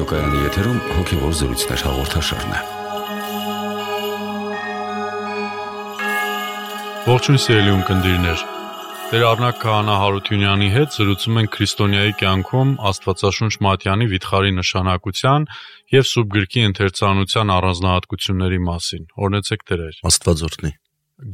Ռադիոկայանի եթերում հոգևոր զրույցներ հաղորդաշարն է։ Ողջույն սիրելի ունկնդիրներ։ Տեր Արնակ Քահանա Հարությունյանի հետ զրուցում ենք քրիստոնյայի կյանքում Աստվածաշունչ Մատյանի վիթխարի նշանակության եւ Սուրբ գրքի ընթերցանության առանձնահատկությունների մասին։ Օրնեցեք Տերեր։ Աստվածորդնի։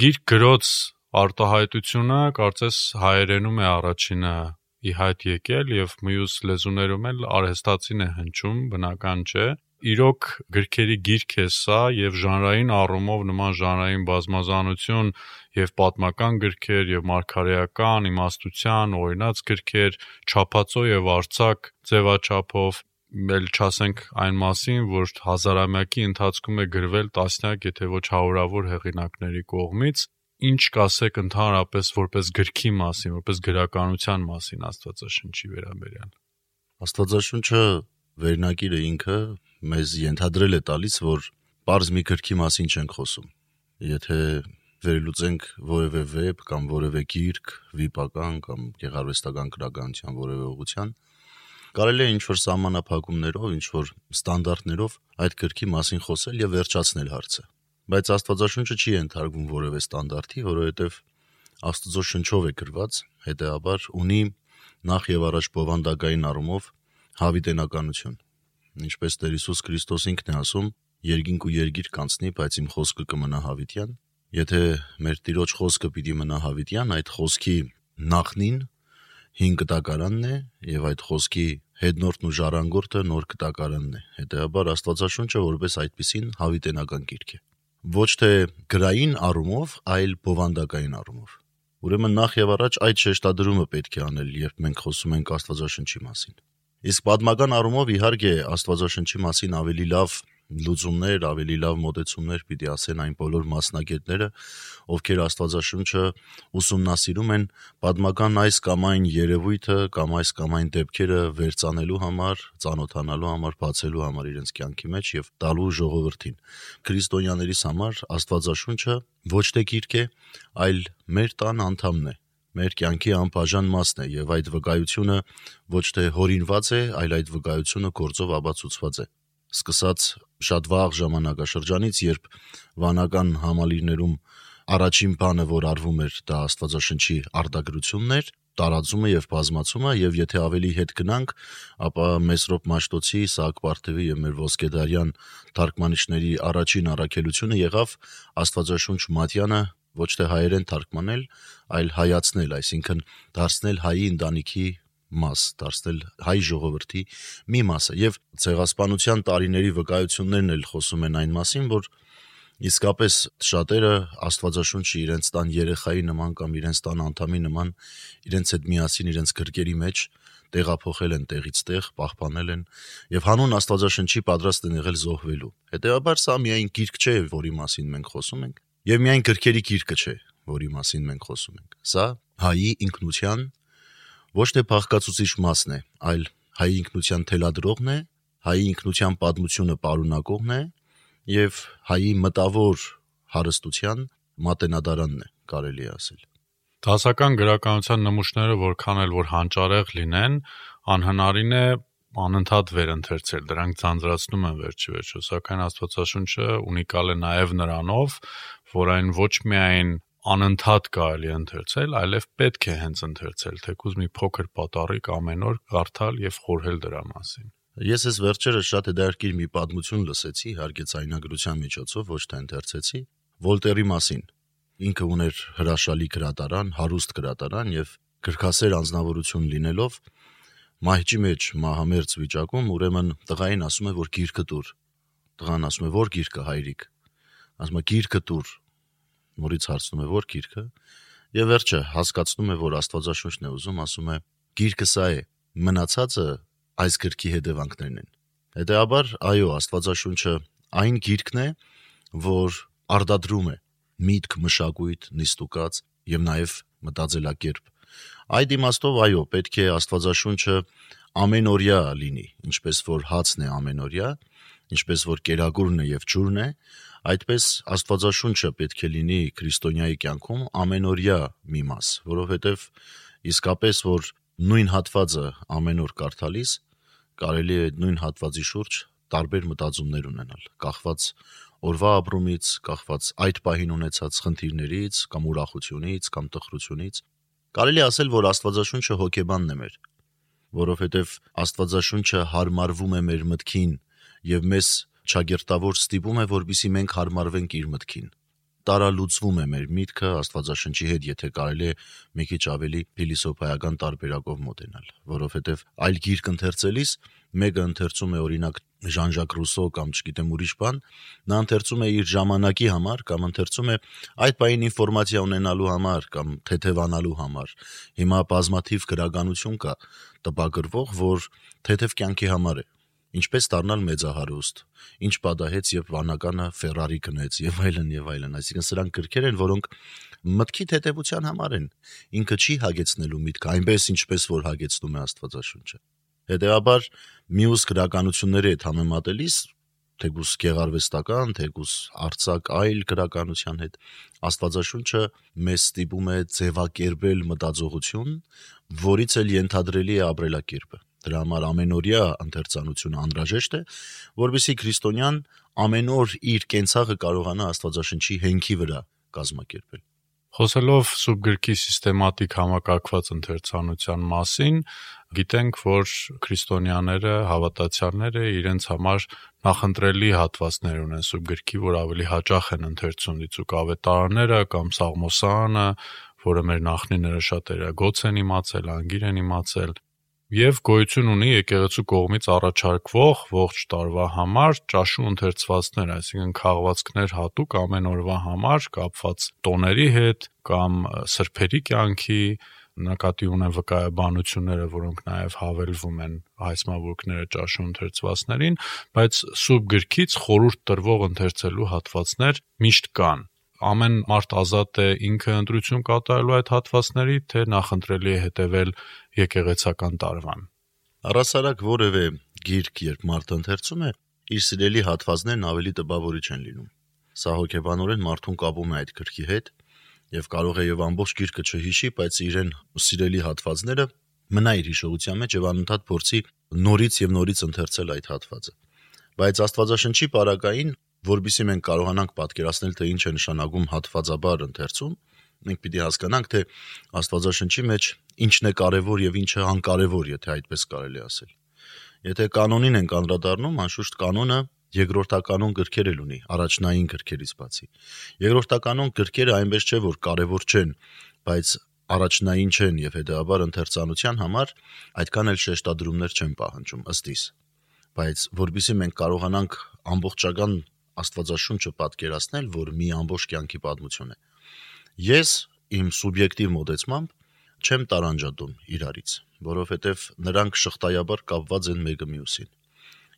Գիրք գրոց արտահայտությունը կարծես հայերենում է առաջինը ի հայտ եկել եւ մյուս լեզուներում էլ արհեստացին է հնչում, բնական չէ։ Իրոք գրքերի գիրք է սա եւ ժանրային առումով նման ժանրային բազմազանություն եւ պատմական գրքեր եւ մարգարեական իմաստության օրինաց գրքեր, չափածո եւ արցակ ձևաչափով էլ չասենք այն մասին, որ հազարամյակի ընթացքում է գրվել տասնյակ, եթե ոչ հարյուրավոր հեղինակների կողմից, ինչ կասեք ընդհանրապես որպես գրքի մասին, որպես գրականության մասին Աստվածաշնչի վերաբերյալ։ Աստվածաշունչը վերնակիրը ինքը մեզ ենթադրել է տալիս, որ པարզ մի գրքի մասին չենք խոսում։ Եթե վերլուծենք որևէ վեբ կամ որևէ գիրք, վիպական կամ գեղարվեստական գրականության որևէ ուղղության, կարելի է ինչ-որ սահմանափակումներով, ինչ-որ ստանդարտներով այդ գրքի մասին խոսել եւ վերջացնել հարցը բայց Աստվածաշունչը չի ենթարկվում որևէ ստանդարտի, որովհետև Աստծո շնչով է գրված, հետեւաբար ունի նախ եւ առաջ բովանդակային առումով հավիտենականություն։ Ինչպես Տեր Հիսուս Քրիստոս ինքն է ասում, երկինք ու երգիր կանցնի, բայց իմ խոսքը կմնա հավիտյան։ Եթե մեր Տիրոջ խոսքը պիտի մնա հավիտյան, այդ խոսքի նախնին հին կտակարանն է եւ այդ խոսքի հետնորդն ու ժառանգորդը նոր կտակարանն է։ Հետեւաբար Աստվածաշունչը որպես այդպեսին հավիտենական գիրք է ոչ թե գրային առումով, այլ բովանդակային առումով։ Ուրեմն նախ եւ առաջ այդ շեշտադրումը պետք է անել, երբ մենք խոսում ենք Աստվածաշնչի մասին։ Իսկ պատմական առումով իհարկե Աստվածաշնչի մասին ավելի լավ լուծումներ, ավելի լավ մոտեցումներ պիտի ասեն այն բոլոր մասնագետները, ովքեր Աստվածաշունչը ուսումնասիրում են պատմական այս կամ այն երևույթը կամ այս կամ այն դեպքերը վերցանելու համար, ծանոթանալու համար, բացելու համար իրենց կյանքի մեջ եւ տալու ժողովրդին։ Քրիստոնյաներիս համար Աստվածաշունչը ոչ թե գիրք է, այլ մեր տան անդամն է մեր կյանքի անբաժան մասն է եւ այդ վկայությունը ոչ թե հորինված է, այլ այդ վկայությունը գործով ապացուցված է սկսած շատ վաղ ժամանակաշրջանից, երբ վանական համալիրներում առաջին բանը, որ արվում էր, դա Աստվածաշնչի արտագրությունն էր, տարածումը եւ բազմացումը եւ եթե ավելի հետ գնանք, ապա Մեսրոպ Մաշտոցի, Սահակ Պարթևի եւ մեր Ոսկեդարյան թարգմանիչների առաջին առաքելությունը եղավ Աստվածաշունչ Մատյանը ոչ թե հայերեն թարգմանել, այլ հայացնել, այսինքն դարձնել հայի ընտանիքի մաս, դարձնել հայ ժողովրդի մի մասը եւ ցեղասպանության տարիների վկայություններն էլ խոսում են այն մասին, որ իսկապես շատերը Աստվածաշունչը իրենց տան երեխայի նման կամ իրենց տան անդամի նման իրենց հետ միասին իրենց գրկերի մեջ տեղափոխել են տեղից տեղ, պահպանել են եւ հանուն Աստվածաշնչի պատրաստ են եղել զոհվելու։ Հետեւաբար սա միայն գիրք չէ, որի մասին մենք խոսում ենք, եւ միայն գրքերի գիրկը չէ, որի մասին մենք խոսում ենք։ Սա հայի ինքնության ոչ թե փախկացուցիչ մասն է, այլ հայ ինքնության թելադրողն է, հայի ինքնության պատմությունը պարունակողն է եւ հայի մտավոր հարստության մատենադարանն է, կարելի է ասել։ Դասական գրականության նմուշները որքան էլ որ հանճարեղ լինեն, անհնարին է անընդհատ վերընթերցել, դրանք ցանցրացնում են վերջի վերջո, սակայն Աստվածաշունչը ունիկալ է նաև նրանով, որ այն ոչ միայն անընդհատ կարելի ընթերցել, այլև պետք է հենց ընթերցել, թեկուզ մի փոքր պատառիկ ամեն օր կարդալ եւ խորհել դրա մասին։ Ես ես վերջերս շատ հետաքրքիր մի պատմություն լսեցի, հարգեցայնագրության միջոցով ոչ թե ընթերցեցի, Վոլտերի մասին։ Ինքը ուներ հրաշալի գրատարան, հարուստ գրատարան եւ գրքասեր անznավորություն լինելով մահճի մեջ մահամերձ վիճակում ուրեմն տղային ասում է որ գիրքը դուր տղան ասում է որ գիրքը հայրիկ ասում է գիրքը դուր նորից հարցնում է որ գիրքը եւ վերջը հասկացնում է որ Աստվածաշունչն է ուզում, ասում է գիրքը սա է, մնացածը այս գրքի հետևանքներն են։ Հետեաբար, այո, Աստվածաշունչը այն գիրքն է, որ արդադրում է միտք, մշակույթ, նիստուկած եւ նաեւ մտածելակերպ։ Այդ իմաստով այո, պետք է Աստվածաշունչը ամենօրյա լինի, ինչպես որ հացն է ամենօրյա, ինչպես որ կերակուրն է եւ ջուրն է, Այդպես Աստվածաշունչը պետք է լինի քրիստոնյայի կյանքում ամենօրյա մի մաս, որովհետև իսկապես որ նույն հատվածը ամեն օր կարդալիս կարելի է նույն հատվածի շուրջ տարբեր մտածումներ ունենալ, կախված օրվա ապրումից, կախված այդ պահին ունեցած խնդիրներից, կամ ուրախությունից, կամ տխրությունից։ Կարելի ասել, որ Աստվածաշունչը հոգեբանն է մեր, որովհետև Աստվածաշունչը հարմարվում է մեր մտքին եւ մեզ ճագերտավոր ստիպում է, որբիսի մենք հարմարվենք իր մտքին տարալուծվում է մեր միտքը Աստվածաշնչի հետ, եթե կարելի է մի քիչ ավելի փիլիսոփայական տարբերակով մոտենալ, որովհետև այլ գիրք ընթերցելիս մեկը ընթերցում է օրինակ Ժան-Ժակ Ռուսո կամ չգիտեմ ուրիշ բան, նա ընթերցում է իր ժամանակի համար կամ ընթերցում է այդ բային ինֆորմացիա ունենալու համար կամ թեթևանալու համար։ Հիմա բազմաթիվ գրականություն կա տպագրվող, որ թեթև կյանքի համար է ինչպես դառնալ մեծահարուստ, ինչ պատահեց, երբ վանականը Ferrari գնեց եւ այլն եւ այլն, այսինքն սրանք գրքեր են, որոնք մտքի թեթևության համար են։ Ինքը չի հագեցնելու միտքը այնպես, ինչպես որ հագեցնում է Աստվածաշունչը։ Հետևաբար մյուս գրականությունների հետ համեմատելիս թեկուս գեղարվեստական, թեկուս արցակ այլ գրականության հետ Աստվածաշունչը մեզ ստիպում է ձևակերպել մտածողություն, որից էլ ենթադրելի է ապրելակերպը։ Դրա համար ամենօրյա ընթերցանությունը անհրաժեշտ է, որովհետեւ քրիստոնյան ամեն օր իր կենցաղը կարողանա Աստվածաշնչի հենքի վրա կազմակերպել։ Խոսելով սուբ գրքի սիստեմատիկ համակարգված ընթերցանության մասին, գիտենք, որ քրիստոնյաները, հավատացյալները իրենց համար նախընտրելի հատվածներ ունեն սուբ գրքի, որ ավելի հաճախ են ընթերցում դիցուկ ավետարանները կամ Սաղմոսանը, որը մեր նախնիները շատերը գոց են իմացել, անգիր են իմացել, եւ գոյություն ունի եկեղեցու կողմից առաջարկվող ողջ տարվա համար ճաշու ընթերցվածքներ, այսինքն քաղվածքներ հատուկ ամեն օրվա համար կապված տոների հետ կամ սրբերի կյանքի նկատի ունեն վկայաբանությունները, որոնք նաև հավելվում են հայցմավուրկները ճաշու ընթերցվածներին, բայց սուբ գրքից խորուրդ տրվող ընթերցելու հատվածներ միշտ կան ամեն մարդ ազատ է ինքը ընտրություն կատարելու այդ հատվածների, թե նախընտրելի է հետևել եկեղեցական տարվան։ Առասարակ որևէ գիրք, երբ մարդը ընթերցում է, իր սիրելի հատվածներն ավելի տպավորիչ են լինում։ Սա հոգեբանորեն մարդուն կապում է այդ գրքի հետ եւ կարող է եւ ամբողջ գիրկը չհիշի, բայց իրեն սիրելի հատվածները մնա իր հիշողության մեջ եւ անընդհատ փորձի նորից եւ նորից ընթերցել այդ հատվածը։ Բայց Աստվածաշնչի պարագային որբիսի մենք կարողանանք պատկերացնել, թե ինչ է նշանակում հատվածաբար ընթերցում, մենք պիտի հասկանանք, թե Աստվածաշնչի մեջ ինչն է կարևոր եւ ինչը անկարևոր, եթե այդպես կարելի ասել։ Եթե կանոնին ենք անդրադառնում, անշուշտ կանոնը երկրորդականոն գրքեր էլ ունի, առաջնային գրքերից բացի։ Երկրորդականոն գրքերը այնպես չէ, որ կարևոր չեն, բայց առաջնային չեն եւ հետեւաբար ընթերցանության համար այդքան էլ շեշտադրումներ չեն պահանջում ըստ իս բայց որբիսի մենք կարողանանք ամբողջական Աստվածաշունչը պատկերացնել, որ մի ամբողջ կյանքի պատմություն է։ Ես իմ սուբյեկտիվ մոտեցմամբ չեմ տարանջատում իրարից, որովհետև նրանք շղթայաբար կապված են մեկը մյուսին։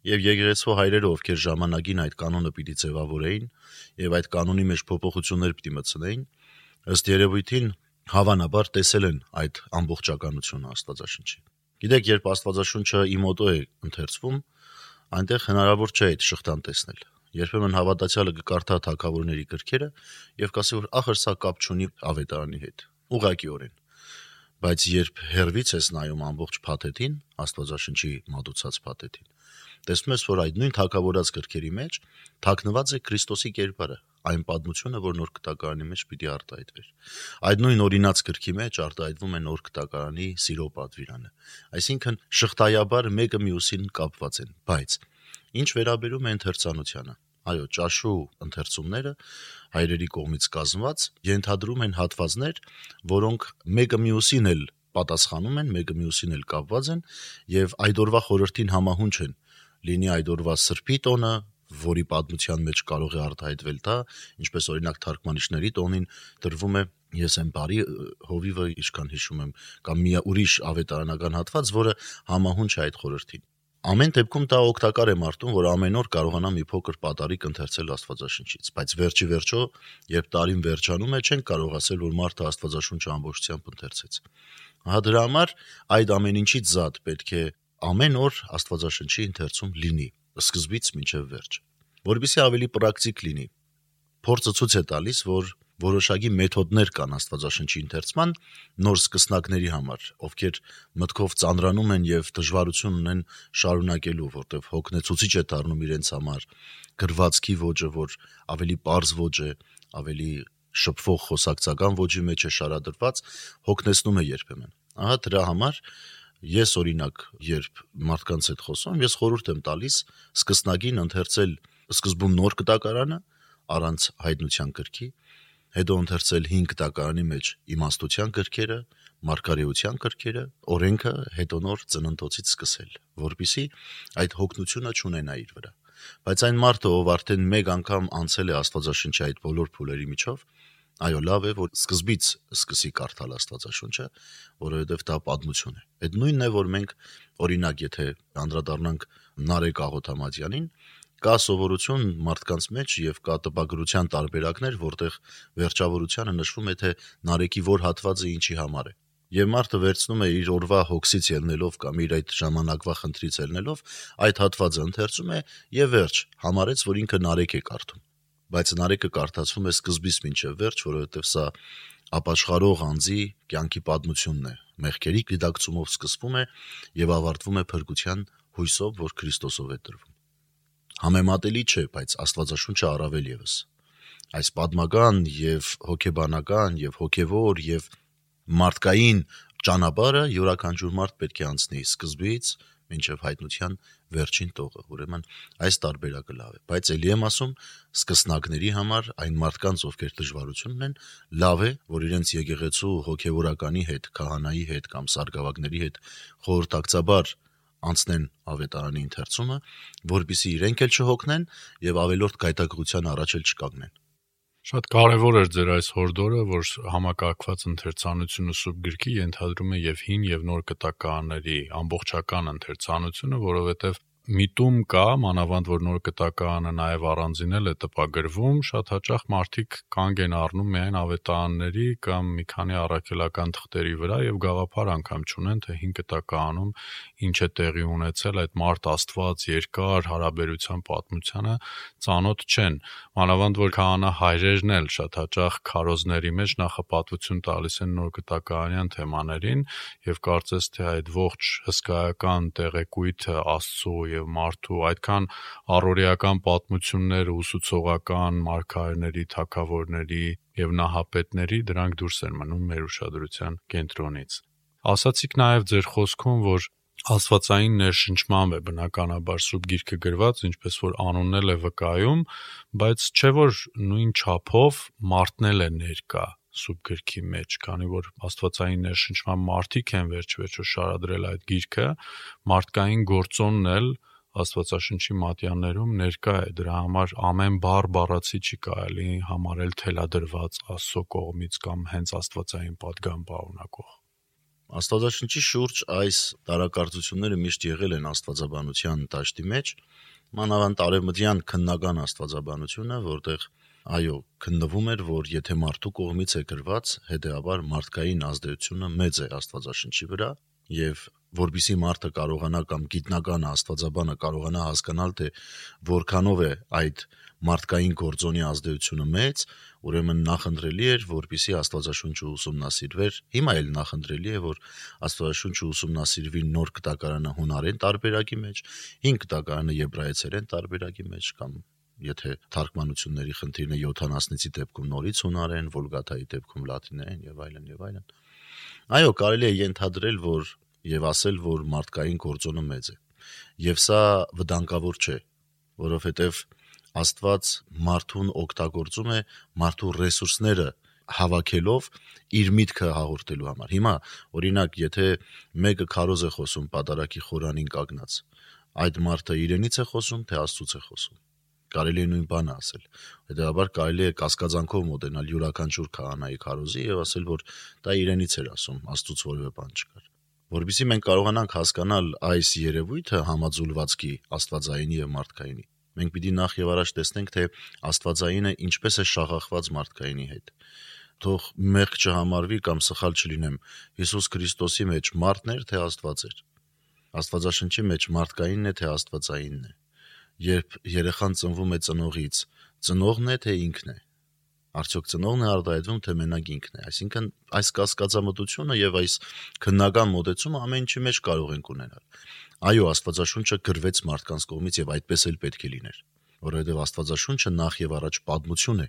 Եվ եկեղեցու հայրերը, ովքեր ժամանակին այդ կանոնը պիտի ձևավորեին եւ այդ կանոնի մեջ փոփոխություններ պիտի մտցնեին, ըստ երևույթին հավանաբար տեսել են այդ ամբողջականությունը Աստվածաշնչի։ Գիտեք, երբ Աստվածաշունչը իմոտո է ընթերցվում, այնտեղ հնարավոր չէ այդ շղթան տեսնել Երբեմն հավատացյալը կկարդա թակավորների գրքերը եւ կասի որ ախր սա կապ չունի ավետարանի հետ։ Ուղղակիորեն։ Բայց երբ հերվից ես նայում ամբողջ փաթեթին, Աստվածաշնչի մատուցած փաթեթին, տեսնում ես, որ այդ նույն թակավորած գրքերի մեջ թաքնված է Քրիստոսի կերպարը, այն պատմությունը, որ նոր կտակարանի մեջ պիտի արտահայտվեր։ Այդ նույն օրինաց գրքի մեջ արտահայտվում է նոր կտակարանի սիրո պատվիրանը։ Այսինքն շղթայաբար մեկը մյուսին կապված են, բայց Ինչ վերաբերում է ընթերցանությանը, այո, ճաշու ընթերցումները հայրերի կողմից կազմված ենթադրում են հատվածներ, որոնք մեկը մյուսին էլ պատասխանում են, մեկը մյուսին էլ կապված են եւ այդ օրվա խորհրդին համահունչ են։ Լինի այդ օրվա սրբի տոնը, որի պատմության մեջ կարող է արտահայտվել դա, ինչպես օրինակ թարգմանիչների տոնին դրվում է ես եմ բարի հովիվը ինչքան հիշում եմ կամ մի ուրիշ ավետարանական հատված, որը համահունչ է այդ խորհրդին։ Ամեն դեպքում դա օգտակար է մարդուն, որ ամեն օր կարողանա մի փոքր պատարիկ ընթերցել Աստվածաշնչից, բայց վերջի վերջո, երբ տարին վերջանում է, չեն կարող ասել, որ մարդը Աստվածաշունչը ամբողջությամբ ընթերցեց։ Ահա դրա համար այդ ամեն ինչից զատ պետք է ամեն օր Աստվածաշնչի ընթերցում լինի, սկզբից մինչև վերջ, որովհետեւ ավելի պրակտիկ լինի։ Փորձը ցույց է տալիս, որ որոշակի մեթոդներ կան Աստվածաշնչի ընթերցման նոր սկսնակների համար, ովքեր մտքով ծանրանում են եւ դժվարություն ունեն շարունակելու, որտեղ հոգնեցուցիչ է դառնում իրենց համար գրվածքի ոճը, որ ավելի པարզ ոճ է, ավելի շփվող խոսակցական ոճի մեջ է շարադրված, հոգնեցնում է երբեմն։ Ահա դրա համար ես օրինակ երբ մարդկանց հետ խոսում, ես խորհուրդ եմ տալիս սկսնագին ընթերցել սկզբում նոր կտակարանը առանց հայտնության գրքի, հետո ընթերցել 5 տակարանի մեջ իմաստության գրքերը, մարգարեության գրքերը, օրենքը հետո նոր ծննդոցից սկսել, որpիսի այդ հոգնությունը չունենա իր վրա։ Բայց այն մարդը, ով արդեն մեկ անգամ անցել է Աստվածաշնչի այդ բոլոր փուլերի միջով, այո, լավ է, որ սկզբից սկսի կարդալ Աստվածաշունչը, որովհետև դա պատմություն է։ Այդ նույնն է, որ մենք օրինակ, եթե անդրադառնանք Նարեկ Աղոթամատյանին, կա սովորություն մարդկանց մեջ եւ կա տպագրության տարբերակներ, որտեղ վերջավորությանը նշվում է թե Նարեկի որ հատվածը ինչի համար է։ Եվ մարդը վերցնում է իր օրվա հոգսից ելնելով կամ իր այդ ժամանակվա խնդրից ելնելով այդ հատվածը ընթերցում է եւ վերջ համարեց, որ ինքը Նարեկ է կարդում։ Բայց Նարեկը կարդացվում է սկզբից մինչև վերջ, որովհետեւ սա ապաշխարող անձի կյանքի պատմությունն է։ Մեղքերի գիտակցումով սկսվում է եւ ավարտվում է փրկության հույսով, որ Քրիստոսով է տրվում համեմատելի չէ, բայց Աստվածաշունչը առավել եւս։ Այս պատմական եւ հոգեբանական եւ հոգեվոր եւ մարդկային ճանապարհը յուրաքանչյուր մարդ պետք է անցնի սկզբից մինչև հայտնության վերջին տողը։ Ուրեմն այս տարբերակը լավ է, բայց ելի եմ ասում, սկսնակների համար այն մարդկանց, ովքեր դժվարություն ունեն, լավ է, որ իրենց եկեղեցու հոգեվորականի հետ, քահանայի հետ կամ սարգսավագների հետ խորհրդակցաբար անցնեն ավետարանի ընթերցումը, որբիսի իրենք էլ չհոգնեն եւ ավելորդ գայթակղության առաջ էլ չկանգնեն։ Շատ կարևոր էր ձեր այս հորդորը, որ համակարգված ընթերցանությունը սուրբ գրքի ենթադրում է եւ հին եւ նոր կտականների ամբողջական ընթերցանությունը, որովհետեւ միտում կա, մանավանդ որ նոր կտակարանը նաև առանձինել է տպագրվում, շատ հաճախ մարդիկ կանգ են առնում միայն ավետարանների կամ մի քանի առաքելական թղթերի վրա եւ գաղափար անգամ չունեն, թե 5 կտակարանում ինչ է տեղի ունեցել այդ մարդ Աստված երկար հարաբերության պատմությանը ծանոթ չեն։ Մանավանդ որ քահանա հայրերն էլ շատ հաճախ քարոզների մեջ նախապատվություն տալիս են նոր կտակարանյան թեմաներին եւ կարծես թե այդ ողջ հսկայական տեղեկույթը Աստծո եւ մարդու այդքան առօրեական պատմությունները ուսուցողական մարգարեների, թակավորների եւ նահապետների դրանք դուրս են մնում մեր ուշադրության կենտրոնից։ Ասացիք նաեւ ձեր խոսքում, որ Աստվածային ներշնչման է բնականաբար սուրբ գիրքը գրված, ինչպես որ անունն էլ է վկայում, բայց չէ որ նույն չափով մարդն էլ է ներկա սուբգրքի մեջ, քանի որ աստվածային ներշնչման մարտիկ են վերջվերջո շարադրել այդ գիրքը, մարդկային գործոնն էլ աստվածաշնչի մատյաններում ներկա է դրա համար ամեն բառ բառացի չի կարելի համարել թելադրված աստծո կողմից կամ հենց աստվածային падգամ բառնակող աստվածաշնչի շուրջ այս տարակարծությունները միշտ եղել են աստվածաբանության դաշտի մեջ մանավանդ արևմտյան քննական աստվածաբանությունը որտեղ այո, քննվում էր, որ եթե մարդու կողմից է գրված, հետեաբար մարդկային ազդեցությունը մեծ է Աստվածաշնչի վրա եւ որբիսի մարդը կարողանա կամ գիտնական աստվածաբանը կարողանա հասկանալ թե որքանով է այդ մարդկային գործոնի ազդեցությունը մեծ, ուրեմն նախընտրելի էր, որբիսի Աստվածաշունչը ուսումնասիրվեր։ Հիմա էլ նախընտրելի է, որ Աստվածաշունչը ուսումնասիրվի նոր կտակարանը հունարեն տարբերակի մեջ, 5 կտակարանը եբրայեցերեն տարբերակի մեջ կամ եթե թարգմանությունների խնդիրն է 70-ի դեպքում նորից հունարեն, վոլգաթայի դեպքում լատիներեն եւ այլն եւ այլն։ Այո, կարելի է ենթադրել, որ եւ ասել, որ մարդկային գործոնը մեծ է։ Եվ սա վտանգավոր չէ, որովհետեւ Աստված մարդուն օգտագործում է մարդու ռեսուրսները հավաքելով իր միտքը հաղորդելու համար։ Հիմա օրինակ, եթե մեկը քարոզ է խոսում պատարակի խորանին կանգնած, այդ մարդը իրենից է խոսում, թե Աստծուց է խոսում կարելի է նույն բանը ասել։ Հետևաբար կարելի է կասկածանքով մոտենալ յուրաքանչյուր քահանայի քարոզի եւ ասել, որ դա իրենից էր ասում, Աստծուց որևէ բան չկար որբիսի մենք կարողանանք հասկանալ այս երևույթը համաձուլվածքի աստվածայինի եւ մարդկայինի մենք պիտի նախ եւ առաջ տեսնենք թե աստվածայինը ինչպես է շաղախված մարդկայինի հետ թող մեղք չհամարվի կամ սխալ չլինեմ Հիսուս Քրիստոսի մեջ մարդն էր թե Աստված էր Աստվածաշնչի մեջ մարդկայինն է թե Աստվածայինն է երբ երեխան ծնվում է ծնողից ծնողն է թե ինքն է Արդյոք ծնողն է արտահայտվում, թե մենակ ինքն է։ Այսինքն այս կասկածամտությունը եւ այս քննական մոտեցումը ամեն ինչի մեջ կարող ենք ունենալ։ Այո, Աստվածաշունչը գրվեց մարդկանց կողմից եւ այդպես էլ պետք է լիներ, որովհետեւ Աստվածաշունչը նախ եւ առաջ պատմություն է,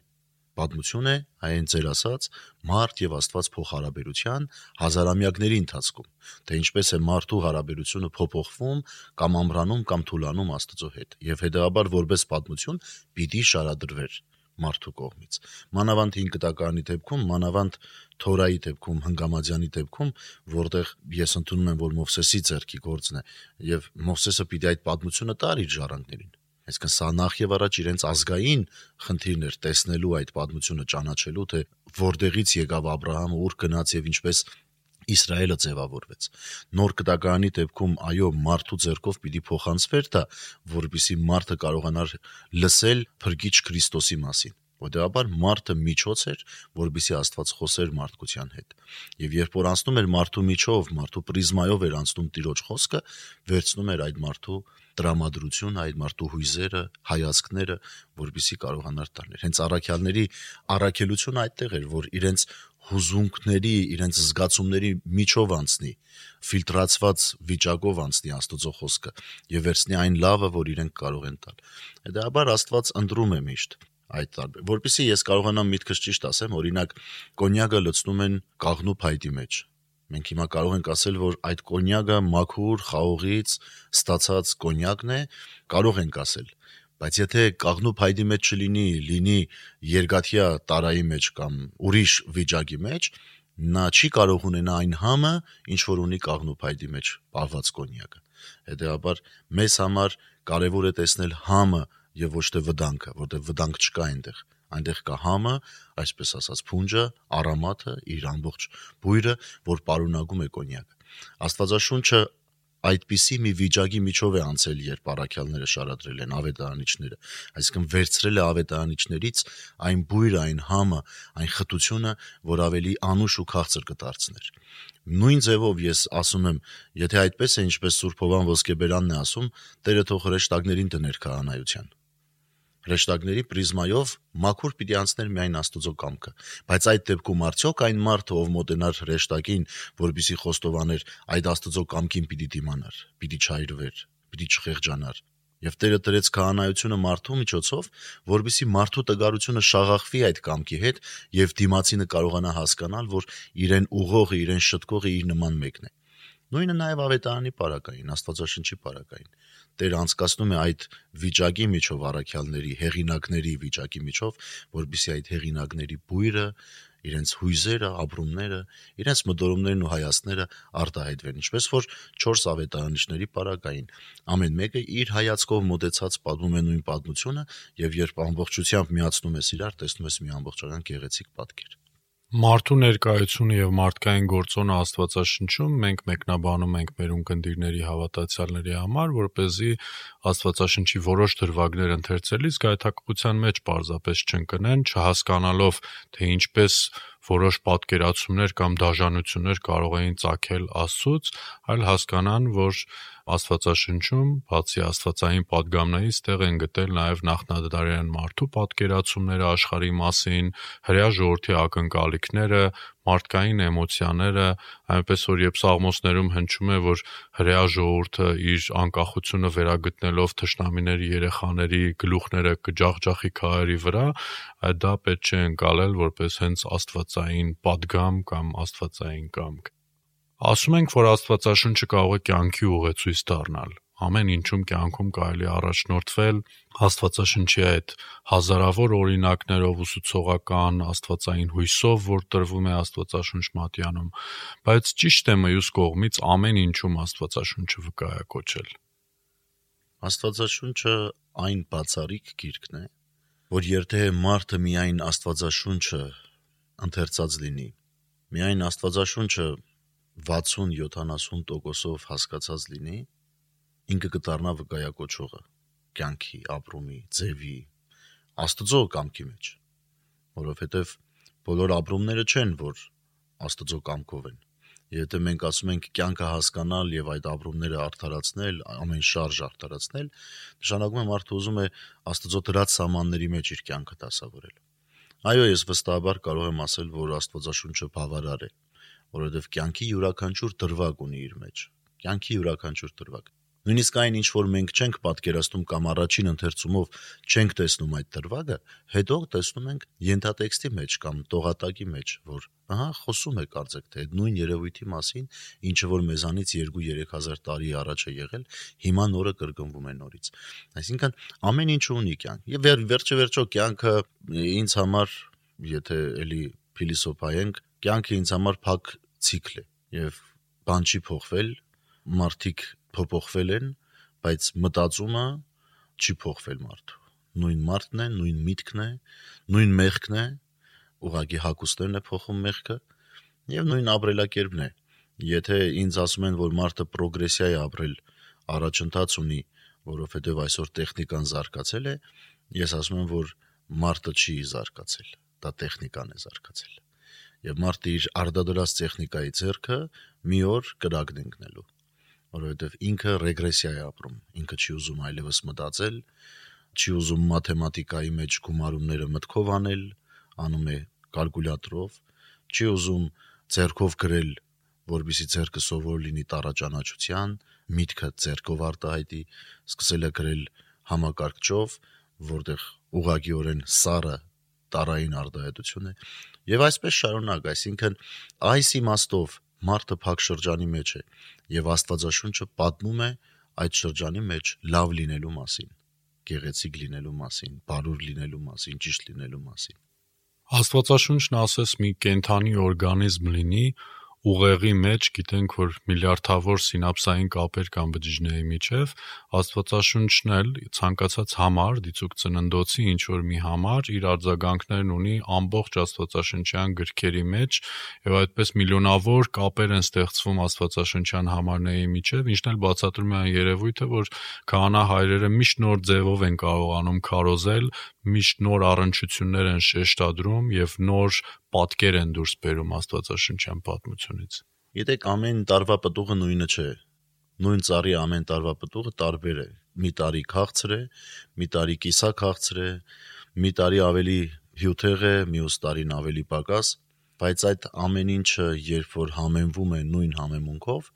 պատմություն է, այն ձեր ասած, մարդ եւ Աստված փոխհարաբերության հազարամյակների ընթացքում, թե ինչպես է մարդու հարաբերությունը փոփոխվում կամ ամրանում կամ թուլանում Աստծո հետ, եւ հետեւաբար որպես պատմություն պիտի շարադրվեր մարդու կողմից։ Մանավանդ 5 կտակարանի դեպքում, մանավանդ Թորայի դեպքում, Հնգամadzյանի դեպքում, որտեղ ես ընդունում եմ, որ Մովսեսի ձեռքի գործն է, եւ Մովսեսը պիտի այդ պատմությունը տար իր ժառանգներին Այսինքն սա նախ եւ առաջ իրենց ազգային խնդիրն էր տեսնելու այդ պատմությունը ճանաչելու թե որտեղից եկավ Աբ รา համը, ուր գնաց եւ ինչպես Իսրայելը ձևավորվեց։ Նոր կտակարանի դեպքում այո, մարդու ձեռքով պիտի փոխանցվեր դա, որբիսի մարդը կարողանար լսել փրկիչ Քրիստոսի մասին։ Որտեղաբար մարդը միջոց էր, որբիսի Աստված խոսեր մարդկության հետ։ Եվ երբ որ անցնում էր մարդու միջով, մարդու պրիզմայով էր անցնում Տիրոջ խոսքը, վերցնում էր այդ մարդու տրամադրություն այդ մարդու հույզերը, հայացքները, որբիսի կարողանար տանել։ Հենց առաքյալների առաքելությունը այդտեղ էր, որ իրենց հուզունքների, իրենց զգացումների միջով անցնի, ֆիլտրացված վիճակով անցնի Աստծո խոսքը եւ վերցնի այն լավը, որ իրենք կարող են տալ։ Հետաբար Աստված ընտրում է միշտ այդ տարբեր։ Որպեսզի ես կարողանամ միտքս ճիշտ ասեմ, օրինակ կոնյակը լցնում են կաղնու փայտի մեջ Մենք հիմա կարող ենք ասել, որ այդ կոնյակը մաքուր խաղողից ստացած կոնյակն է, կարող ենք ասել, բայց եթե կաղնու փայդի մեջ չլինի, լինի երկաթյա տարայի մեջ կամ ուրիշ վիճակի մեջ, նա չի կարող ունենա այն համը, ինչ որ ունի կաղնու փայդի մեջ պահված կոնյակը։ Հետեւաբար մեզ համար կարևոր է տեսնել համը եւ ոչ թե վտանգը, որտեղ վտանգ չկա այնտեղ այնտեղ կա համը, այսպես ասած փունջը, արամաթը, իր ամբողջ բույրը, որ պարունակում է կոնյակը։ Աստվածաշունչը այդպիսի մի վիճակի միջով է անցել, երբ առաքյալները շարադրել են ավետարանիչները, այսինքն վերցրել է ավետարանիչներից այն բույրը, այն համը, այն խտությունը, որ ավելի անուշ ու քաղցր կդարձներ։ Նույն ձևով ես ասում եմ, եթե այդպես է, ինչպես Սուրբ Հովան Ոսկեբերանն է ասում, Տերը թող հրեշտակներին դներ քահանայության հրեշտակների պրիզմայով մաքուր պիտի անցներ միայն Աստուծո կամքը, բայց այդ դեպքում արդյոք այն մարդը, ով մոտենար հրեշտակին, որբիսի խոստովաներ այդ Աստուծո կամքին պիտի դիմանար, պիտի չայրվեր, պիտի չխեղճանար։ Եվ Տերը դրեց քահանայությունը մարդու միջոցով, որբիսի մարդու տգարությունը շաղախվի այդ կամքի հետ եւ դիմացինը կարողանա հասկանալ, որ իրեն ուղողը, իրեն շտկողը իր նման մեկն է։ Նույնը նաև ավետարանի պարակային, Աստվածաշնչի պարակային։ Տեր անցկացնում է այդ վիճակի միջով առաքյալների, հեղինակների վիճակի միջով, որբիսի այդ հեղինակների բույրը, իրենց հույզերը, ապրումները, իրենց մտորումներն ու հայացքները արտահայտվեն, ինչպես որ 4 ավետարանիչների պարակային։ Ամեն մեկը իր հայացքով մոտեցած պատմում է նույն պատմությունը, եւ երբ ամբողջությամբ միացնում ես իրար, տեսնում ես մի ամբողջական գեղեցիկ պատկեր։ Մարդու ներկայությունը եւ մարդկային գործոնը Աստվածաշնչում մենք մեկնաբանում ենք մեր ունկնդիրների հավատացյալների համար, որ เป զի Աստվածաշնչի որոշ դրվագներ ընթերցելիս գայթակղության մեջ պարզապես չընկնեն, չհասկանալով թե ինչպես որոշ պատկերացումներ կամ դաժանություններ կարող էին ծագել Աստծուց, այլ հասկանան, որ Աստվածաշնչում, բացի աստվածային падգամներից, տեղ են գտել նաև նախնադարյան մարդու պատկերացումները աշխարհի մասին, հրեա ժողովրդի ակնկալիքները, մարդկային էմոցիաները, այնպես որ երբ սաղմոսներում հնչում է, որ հրեա ժողովուրդը իր անկախությունը վերագտնելով թշնամիների երեխաների գլուխները կջախջախի քարերի վրա, դա պետք չէ ընկալել որպես հենց աստվածային падգամ կամ աստվածային կամք։ Ասում ենք, որ Աստվածաշունչը կարող է կյանքի ուղեցույց դառնալ։ Ամեն ինչում կյանքում կարելի առաջնորդվել Աստվածաշնչի այդ հազարավոր օրինակներով ուսուցողական Աստվածային հույսով, որ տրվում է Աստվածաշունչ մատյանում, բայց ճիշտ է մյուս կողմից ամեն ինչում Աստվածաշունչը վկայակոչել։ Աստվածաշունչը այն բացառիկ գիրքն է, որ եթե մարդը միայն Աստվածաշունչը ընթերցած լինի, միայն Աստվածաշունչը 60-70%-ով հասկացած լինի, ինքը կդառնա վկայակոչողը կյանքի, ապրումի, ձևի, Աստծո կամքի մեջ, որովհետև բոլոր ապրումները չեն, որ Աստծո կամքով են։ Եթե մենք ասում ենք կյանքը հասկանալ եւ այդ ապրումները արդարացնել, ամեն շարժ արդարացնել, նշանակում է մարդը ուզում է Աստծո դրած սահմանների մեջ իր կյանքը դասավորել։ Այո, ես վստահաբար կարող եմ ասել, որ Աստվածաշունչը բավարար է, որովհետև կյանքի յուրաքանչյուր դրվագ ունի իր մեջ։ Կյանքի յուրաքանչյուր դրվագ։ Նույնիսկ այն ինչ որ մենք չենք պատկերացնում կամ առաջին ընթերցումով չենք տեսնում այդ դրվագը, հետո տեսնում ենք ենթատեքստի մեջ կամ տողատակի մեջ, որ ահա խոսում է կարծեք թե այդ նույն երևույթի մասին, ինչը որ մեզանից 2-3000 տարի առաջ է եղել, հիմա նորը կրկնվում է նորից։ Այսինքն ամեն ինչ ունի կյանք։ Եվ վեր, վերջը վերջո կյանքը ինձ համար, եթե էլի փիլիսոփայենք, կյանքը ինձ համար փակ ցիկլ է եւ բան չի փոխվել, մարդիկ փոփոխվել են, բայց մտածումը չի փոխվել մարդու։ Նույն մարդն է, նույն միտքն է, նույն մեղքն է, ուղղակի հակոստերն է փոխում մեղքը եւ նույն ապրելակերպն է։ Եթե ինձ ասում են, որ մարդը պրոգրեսիա է ապրել, առաջընթաց ունի, որովհետեւ այսօր տեխնիկան զարգացել է, ես ասում եմ, որ մարդը չի զարգացել, դա տեխնիկան է զարգացել։ Եվ մարդը իր արդադրած տեխնիկայի ձեռքը մի օր կրակն ընկնելու որովհետև ինքը ռեգրեսիա է ապրում, ինքը չի ուզում այլևս մտածել, չի ուզում մաթեմատիկայի մեջ գումարումները մտքով անել, անում է կալկուլյատորով, չի ուզում ձեռքով գրել, որբիսի ձեռքը սովոր լինի տարաճանաչության, միտքը ձեռքով արտահայտի, սկսել է գրել համակարգչով, որտեղ ուղագիորեն սառը տարային արտահայտություն է եւ այսպես շարունակ, այսինքն այս իմաստով մարդը փակ շրջանի մեջ է եւ Աստվածաշունչը պատմում է այդ շրջանի մեջ լավ լինելու մասին, գեղեցիկ լինելու մասին, բարուր լինելու մասին, ճիշտ լինելու մասին։ Աստվածաշունչն ասես մի կենթանի օրգանիզմ լինի, ուղեղի մեջ գիտենք, որ միլիարդավոր սինապսային կապեր կան բջիջների միջև, Աստվածաշունչն էլ ցանկացած համար, դիցուք ծննդոցի ինչ որ մի համար իր արձագանքներն ունի ամբողջ Աստվածաշնչյան գրքերի մեջ, եւ այդպես միլիոնավոր կապեր են ստեղծվում Աստվածաշնչյան համարների միջև, ինչն էլ բացատրում է այն երևույթը, որ քահանա հայրերը միշտ նոր ձևով են կարողանում քարոզել, միշտ նոր առնչություններ են շեշտադրում եւ նոր պատկեր են դուրս բերում Աստվածաշնչյան պատմությունից։ Գիտեք, ամեն տարվա պտուղը նույնը չէ։ Նույն ծառի ամեն տարվա պտուղը տարբեր է։ Մի տարի քաղցր է, մի տարի կիսա քաղցր է, մի տարի ավելի հյութեղ է, մյուս տարին ավելի պակաս, բայց այդ ամեն ինչը երբ որ համեմվում է նույն համեմունքով,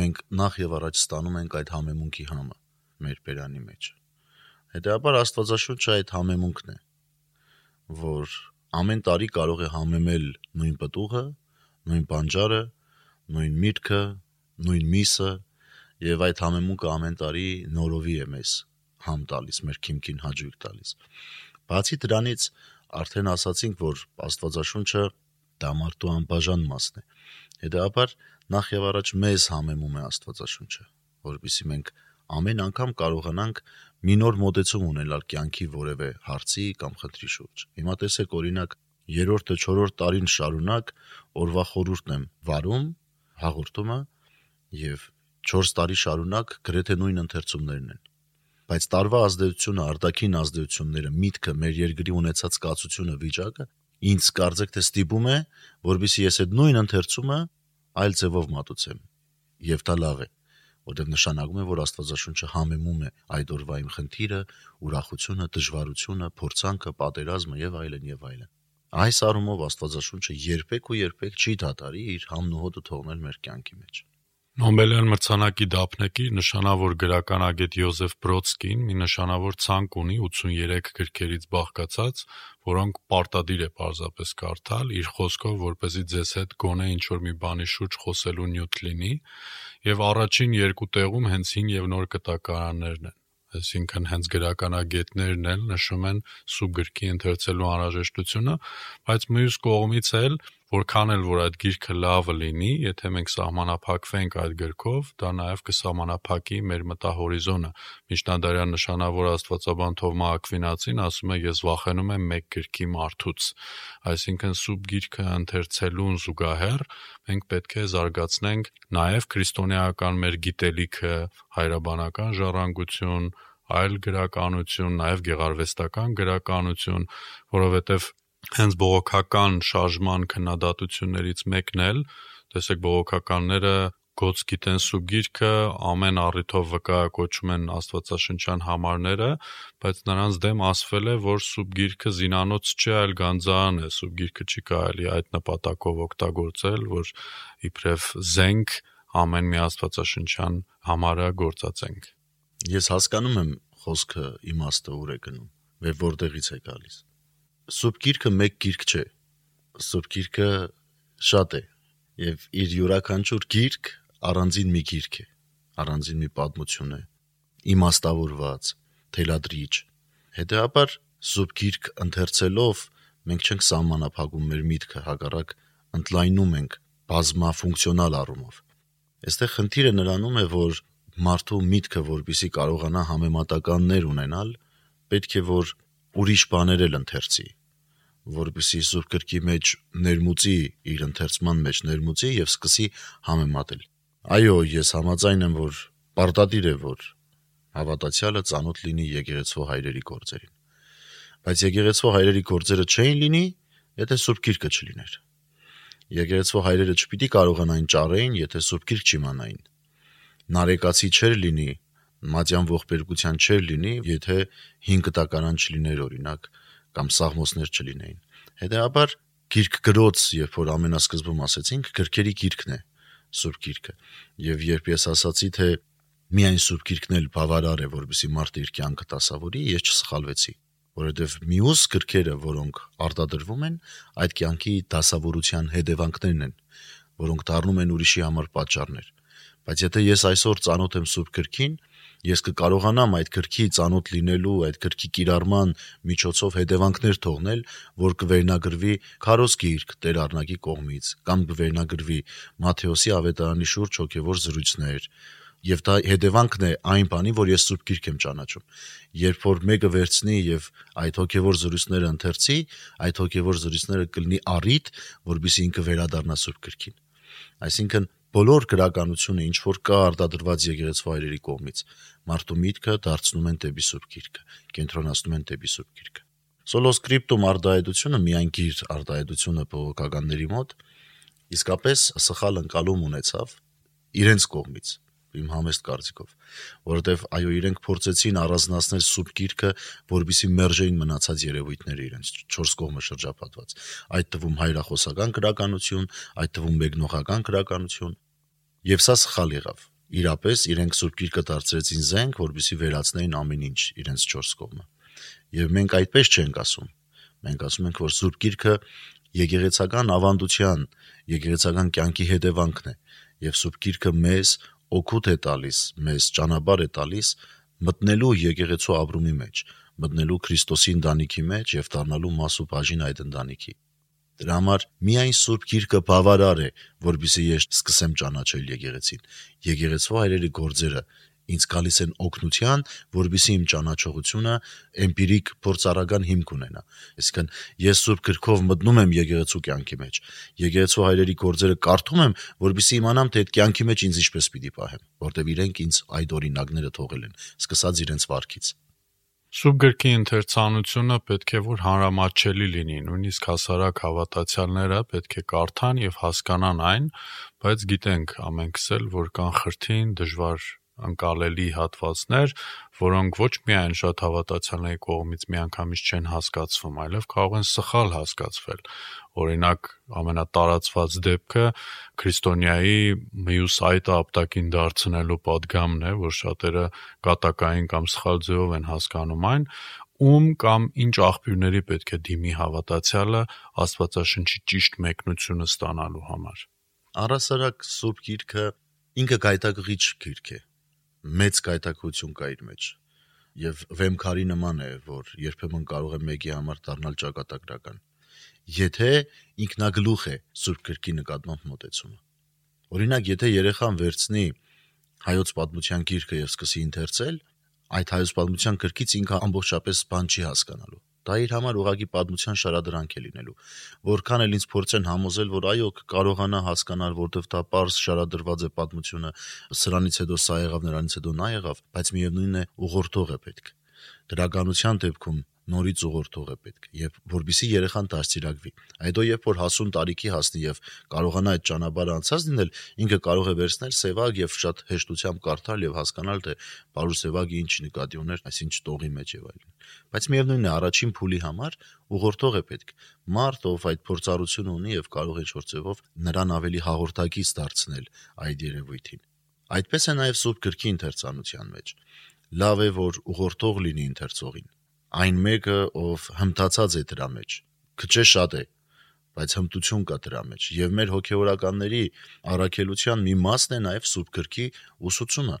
մենք նախ եւ առաջ ստանում ենք այդ համեմունքի համը մեր բերանի մեջ։ Հետեւաբար Աստվածաշունչը այդ համեմունքն է, որ ամեն տարի կարող է համեմել նույն պտուղը, նույն բանջարը, նույն միրգը, նույն միսը եւ այդ համեմունքը ամեն տարի նորովի է մեզ համ տալիս, մեր քիմքին հաջույք տալիս։ Բացի դրանից արդեն ասացինք, որ Աստվածաշունչը դա մարդու անբաժան մասն է։ Հետեւաբար նախ եւ առաջ մեզ համեմում է Աստվածաշունչը, որովհետեւ մենք ամեն անգամ կարողանանք մի նոր մոտեցում ունենալ կյանքի որևէ հարցի կամ խնդրի շուրջ։ Հիմա տեսեք օրինակ երրորդը 4-րդ տարին շարունակ օրվա խորհուրդն եմ վարում հաղորդումը եւ 4 տարի շարունակ գրեթե նույն ընթերցումներն են բայց տարվա ազդեցությունը, արտաքին ազդեցությունները, միտքը, մեր երկրի ունեցած կացությունը, վիճակը ինձ կարծեք թե ստիպում է, որբիսի ես այդ նույն ընթերցումը այլ ձևով մատուցեմ։ Եվ դա լավ է որտեղ նշանակում է, որ Աստվածաշունչը համեմում է այդ օրվա իմ խնդիրը, ուրախությունը, դժվարությունը, փորձանքը, պատերազմը եւ այլն եւ այլն։ Այս առումով Աստվածաշունչը երբեք ու երբեք չի դատարի իր համն ու հոտը թողնել մեր կյանքի մեջ։ Նոբելյան մրցանակի դափնեկիր նշանավոր գրականագետ Յոզեֆ Բրոդսկին մի նշանավոր ցանկ ունի 83 գրքերից բաղկացած, որոնք պարտադիր է պարզապես կարդալ իր խոսքով, որ เป զի ձեզ հետ գոնե ինչ որ մի բանի շուրջ խոսելու նյութ լինի, եւ առաջին երկու տեղում հենց հին եւ նոր կտակարաններն են այսինքն հենց գրականագետներն էլ նշում են սուբ գրքի ընթերցելու անհրաժեշտությունը, բայց մյուս կողմից էլ որքան էլ որ այդ գիրքը լավը լինի, եթե մենք սահմանափակվենք այդ գրքով, դա նաև կսահմանափակի մեր մտահորիզոնը։ Միջնադարյան նշանավոր աստվածաբան Թովմա Ակվինացին ասում է ես վախենում եմ մեկ գրքի մարդուց։ Այսինքն սուբ գիրքը ընթերցելուն զուգահեռ մենք պետք է զարգացնենք նաև քրիստոնեական մեր գիտելիքը, հայրաբանական ժառանգություն, այլ գրականություն, նաև գեղարվեստական գրականություն, որովհետև հենց բողոքական շարժման քննադատություններից մեկն էլ տեսեք բողոքականները գոց գիտեն սուբ գիրքը, ամեն առիթով վկայակոչում են Աստվածաշնչյան համարները, բայց նրանց դեմ ասվել է, որ սուբ գիրքը զինանոց չէ, այլ գանձարան է, սուբ գիրքը չի կարելի այդ նպատակով օգտագործել, որ իբրև զենք ամեն մի Աստվածաշնչյան համարը գործածենք։ Ես հասկանում եմ խոսքը իմաստը ուր է գնում, եւ որտեղից է գալիս։ Սուրբ գիրքը մեկ գիրք չէ։ Սուրբ գիրքը շատ է եւ իր յուրաքանչյուր գիրք առանձին մի գիրք է, առանձին մի պատմություն է, իմաստավորված, թելադրիչ։ Հետեւաբար սուրբ գիրք ընթերցելով մենք չենք սահմանափակում մեր միտքը, հակառակ ընդլայնում ենք բազմաֆունկցիոնալ առումով։ Այստեղ խնդիրը նրանում է, որ մարդու միտքը, որբիսի կարողանա համեմատականներ ունենալ, պետք է որ ուրիշ բաներ էլ ընթերցի, որբիսի Սուրբ գրքի մեջ ներմուծի իր ընթերցման մեջ ներմուծի եւ սկսի համեմատել։ Այո, ես համաձայն եմ, որ պարտադիր է, որ հավատացյալը ծանոթ լինի եկեղեցու հայրերի գործերին։ Բայց եկեղեցու հայրերի գործերը չէին լինի, եթե Սուրբ Գիրքը չլիներ։ Եկեղեցու հայրերը չպիտի կարողանային ճարեին, եթե Սուրբ Գիրք չիմանային նարեկացի չէր լինի, մատյան ողբերգության չէր լինի, եթե 5 տակարան չլիներ օրինակ կամ սաղմոսներ չլինեին։ Հետեւաբար գիրք գրոց, երբ որ ամենասկզբում ասեցինք, գրքերի գիրքն է, Սուրբ Գիրքը։ Եվ երբ ես ասացի, թե միայն Սուրբ Գիրքն էլ բավարար է, որովհետեւ մարդը իր կյանքը տասավորի, ես չսխալվեցի որովհետև մյուս գրքերը, որոնք արտադրվում են, այդ կյանքի դասավորության հետևանքներն են, որոնք դառնում են ուրիշի համար պատճառներ։ Բայց եթե ես այսօր ծանոթ եմ Սուրբ Գրքին, ես կկարողանամ այդ գրքի ծանոթ լինելու, այդ գրքի կիրառման միջոցով հետևանքներ թողնել, որ կվերնագրվի Քարոս գիրք Տեր Արնակի կողմից կամ կվերնագրվի Մատթեոսի ավետարանի շուրջ հոգևոր զրույցներ, եւ դա հետևանքն է այն բանի, որ ես Սուրբ Գիրք եմ ճանաչում։ Երբ որ մեկը վերցնի եւ այդ հոգեվոր զրույցները ընթերցի, այդ հոգեվոր զրույցները կլինի առիթ, որբիսի ինքը վերադառնա Սուրբ Գրքին։ Այսինքն բոլոր գրականությունը, ինչ որ կա արտադրված եկեղեցու հայրերի կողմից, մարդու միտքը դարձնում են դեպի Սուրբ Գիրքը, կենտրոնացնում են դեպի Սուրբ Գիրքը։ Սոլոսկրիպտում արտահայտությունը միայն գիր արտահայտությունը բողոքականների մոտ իսկապես սխալ ընկալում ունեցավ իրենց կողմից իմ համեստ կարծիքով, որովհետև այո իրենք փորձեցին առանձնացնել սուրբ գիրքը, որբիսի մերժեին մնացած երևույթները իրենց չորս կողմը շրջապատված։ Այդ թվում հայրախոսական քրականություն, այդ թվում մեկնողական քրականություն, Եվ սա սխալ եղավ։ Իրապես իրենք Սուրբ Գիրկը դարձրեցին զենք, որբիսի վերացնեին ամեն ինչ իրենց չորս կողմը։ Եվ մենք այդպես չենք ասում։ Մենք ասում ենք, որ Սուրբ Գիրկը եկեղեցական ավանդության, եկեղեցական կյանքի հետևանքն է, եւ Սուրբ Գիրկը մեզ օգուտ է տալիս, մեզ ճանապարհ է տալիս մտնելու եկեղեցու ապրումի մեջ, մտնելու Քրիստոսի ընտանիքի մեջ եւ դառնալու մաս ու բաժին այդ ընտանիքի։ Դրա համար միայն Սուրբ Գիրքը բավարար է, որբիսի ես սկսեմ ճանաչել եկեղեցին։ Եկեղեցու հայրերի գործերը ինձ գալիս են օգնության, որբիսի իմ ճանաչողությունը էմպիրիկ փորձարական հիմք ունենա։ Այսինքն ես Սուրբ Գրքով մտնում եմ եկեղեցու կյանքի մեջ։ Եկեղեցու հայրերի գործերը կարդում եմ, որբիսի իմանամ, թե այդ կյանքի մեջ ինձ ինչպես պիտի պահեմ, որտեվ իրենք ինձ այդ օրինակները թողել են, սկսած իրենց վարքից։ Սուրբ գրքի ընթերցանությունը պետք է որ հանրամատչելի լինի, նույնիսկ հասարակ հավատացյալները պետք է կարդան եւ հասկանան այն, բայց գիտենք ամենքս էլ, որ կան խրթին, դժվար ընկալելի հատվածներ, որոնք ոչ միայն շատ հավատացյալների կողմից միանգամից չեն հասկացվում, այլև կարող են սխալ հասկացվել։ Օրինակ, ամենատարածված դեպքը քրիստոնյայի մյուս այդ ապտակին դարձնելու падգամն է, որ շատերը կատակային կամ սխալ ձևով են հասկանում այն, ում կամ ինչ աղբյուրների պետք է դիմի հավատացյալը Աստվածաշնչի ճիշտ մեկնությունը ստանալու համար։ Առասարակ Սուրբ Գիրքը ինքը գայտակղիչ գիրք է, մեծ կայտակություն կա իր մեջ եւ վեմքարի նման է, որ երբեմն կարող է մեկի համար դառնալ ճակատագրական։ Եթե ինքնագլուխ է Սուրբ Գրքի նկատմամբ մտածումը։ Օրինակ, եթե երեխան վերցնի հայոց պատմության գիրքը եւ սկսի ընթերցել, այդ հայոց պատմության գրքից ինքը ամբողջապես բան չի հասկանալու Դա իր համար ուղակի պատմության շարադրանք է լինելու։ Որքան էլ ինձ փորձեն համոզել, որ այո, կարողանա հասկանալ, որտեվ դա པարս շարադրված է պատմությունը, սրանից հետո սա եղավ, նրանից հետո նա եղավ, բայց միևնույնն է ուղղորդող է պետք։ Գրականության դեպքում նորից ուղղորդող է պետք եւ որբիսի երեխան դաստիարակվի այդո երբ որ հասուն տարիքի հասնի եւ կարողանա այդ ճանապարհը անցած լինել ինքը կարող է վերցնել սևակ եւ շատ հեշտությամբ կարդալ եւ հասկանալ թե բարու սևակի ինչ նկատի ուներ այսինչ տողի մեջ եւ այլն բայց միևնույնն է առաջին փուլի համար ուղղորդող է պետք մարդ ով այդ փորձառությունը ունի եւ կարող է ինչ-որ ձևով նրան ավելի հաղորդակից դարձնել այդ երևույթին այդպես է նաեւ սուրբ գրքի ընթերցանության մեջ լավ է որ ուղղորդող լինի ընթերցողին այն մեկը, ով հմտացած է դրա մեջ։ Քչե շատ է, բայց հմտություն կա դրա մեջ։ Եվ մեր հոգեորականների առաքելության մի մասն է նաև Սուրբ Գրքի ուսուցումը։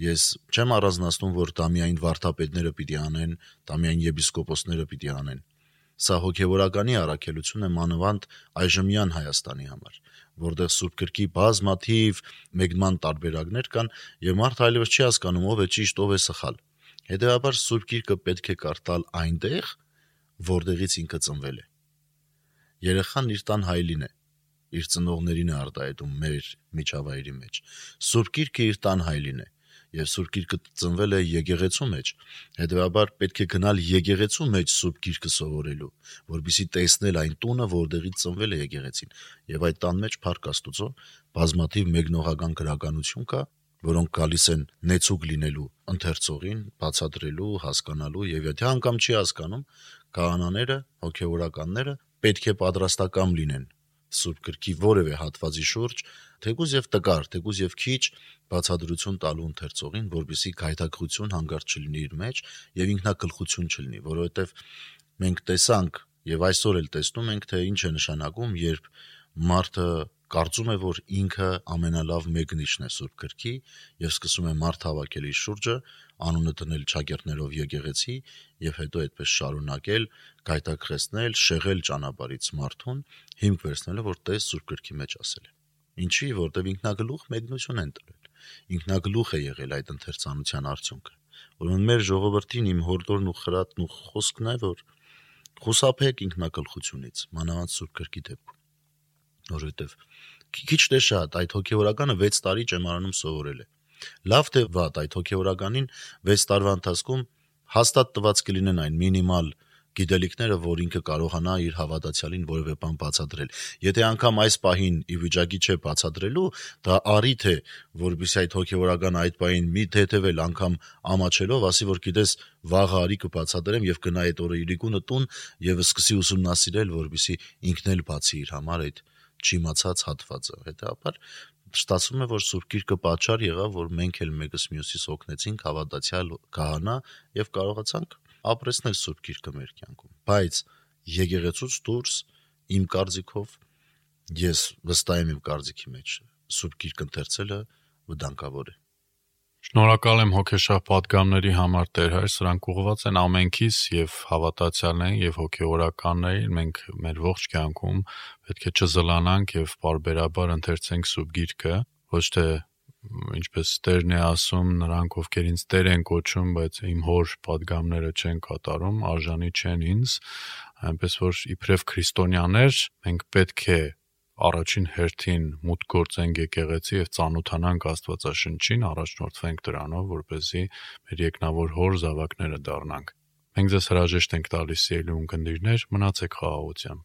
Ես չեմ առանձնացնում, որ դա միայն վարդապետները պիտի անեն, դա միայն եպիսկոպոսները պիտի անեն։ Սա հոգեորականի առաքելություն է մանավանդ այժմյան Հայաստանի համար, որտեղ Սուրբ Գրքի բազմաթիվ մեկնման տարբերակներ կան, եւ մարդ այլևս չի հասկանում ով է ճիշտ, ով է սխալ Հետևաբար Սուրբ Գիրքը պետք է կարդալ այնտեղ, որտեղից ինքը ծնվել է։ Երեխան իր տան հայլին է, իր ծնողներին է արտահայտում մեր միջավայրի մեջ։ Սուրբ Գիրքը իր տան հայլին է, եւ Սուրբ Գիրքը ծնվել է եկեղեցու մեջ։ Հետևաբար պետք է գնալ եկեղեցու մեջ Սուրբ Գիրքը սովորելու, որբիսի տեսնել այն տունը, որտեղից ծնվել է եկեղեցին։ Եվ այդ տան մեջ Փառք Աստուծո բազմաթիվ մեկնողական գրականություն կա, որոնք գալիս են նեցուկ լինելու ընթերցողին, բացատրելու, հասկանալու եւ եթե անգամ չի հասկանում, քահանաները, հոգեորականները պետք է պատրաստակամ լինեն Սուրբ Գրքի որևէ հատվածի շուրջ, թեկուզ եւ տկար, թեկուզ եւ քիչ բացատրություն տալու ընթերցողին, որբիսի գայթակղություն հանգարց չլինի իր մեջ եւ ինքնակլխություն չլինի, որովհետեւ մենք տեսանք եւ այսօր էլ տեսնում ենք, թե ինչ է նշանակում, երբ մարդը կարծում է, որ ինքը ամենալավ մեկնիչն է Սուրբ Գրքի եւ սկսում է մարդ հավաքել իր շուրջը, անունը դնել ճակերտներով եկեղեցի եւ հետո այդպես շարունակել, գայթակղեցնել, շեղել ճանապարից մարդուն, հիմք վերցնելով որ տես Սուրբ Գրքի մեջ ասել է։ Ինչի, որտեվ ինքնագլուխ մեկնություն են տվել։ Ինքնագլուխ է եղել այդ ընթերցանության արդյունքը։ Ուրեմն մեր ժողովրդին իմ հորդորն ու խրատն ու խոսքն է, որ խուսափեք ինքնակլխությունից, մանավանդ Սուրբ Գրքի դեպքում որովհետև քիչ թե շատ այդ հոգեորականը 6 տարի ճեմարանում սովորել է։ Լավ թե վատ այդ հոգեորականին 6 տարվա ընթացքում հաստատ տված կլինեն այն մինիմալ գիտելիքները, որ ինքը կարողանա իր հավատացյալին որևէ բան բացատրել։ Եթե անգամ այս պահին ի վիճակի չէ բացատրելու, դա առիթ է, որբիսի այդ հոգեորական այդ պահին մի թեթևել անգամ ամաչելով, ասի որ գիտես վաղը արի կբացատրեմ եւ գնա այդ օրը իրիկունը տուն եւ սկսի ուսումնասիրել, որբիսի ինքն էլ բացի իր համար այդ չիմացած հատվածը։ Հետաբար ստացվում է, որ Սուրբ Գիրքը պատճառ եղավ, որ մենք էլ մեկս մյուսից օգնեցինք հավատացյալ քահանա եւ կարողացանք ապրեսնել Սուրբ Գիրքը մեր կյանքում։ Բայց եկեղեցուց դուրս իմ կարծիքով ես վստահ եմ իմ կարծիքի մեջ Սուրբ Գիրք ընթերցելը վտանգավոր է։ Շնորհակալ եմ հոգեշահ պատգամների համար Տեր Հայր, սրանք ուղղված են ամենքիս եւ հավատացյալներին եւ հոգեորականներին։ Մենք մեր ողջ կյանքում պետք է չզլանանք եւ բարբերաբար ընթերցենք սուրբ գիրքը, ոչ թե ինչպես Տերն է ասում, նրանք ովքեր ինձ Տեր են կոչում, բայց իմ հոր падգամները չեն կատարում, արժանի չեն ինձ, այնպես որ իբրև քրիստոնյաներ մենք պետք է առաջին հերթին մուտք գործենք եկեղեցի եւ ծանոթանանք Աստվածաշնչին, առաջնորդվենք դրանով, որ เป զի մեր եկնավոր հոր զավակները դառնանք։ Մենք ձեզ հրաժեշտ ենք տալիս սիրելի ունկնդիրներ, մնացեք խաղաղությամբ։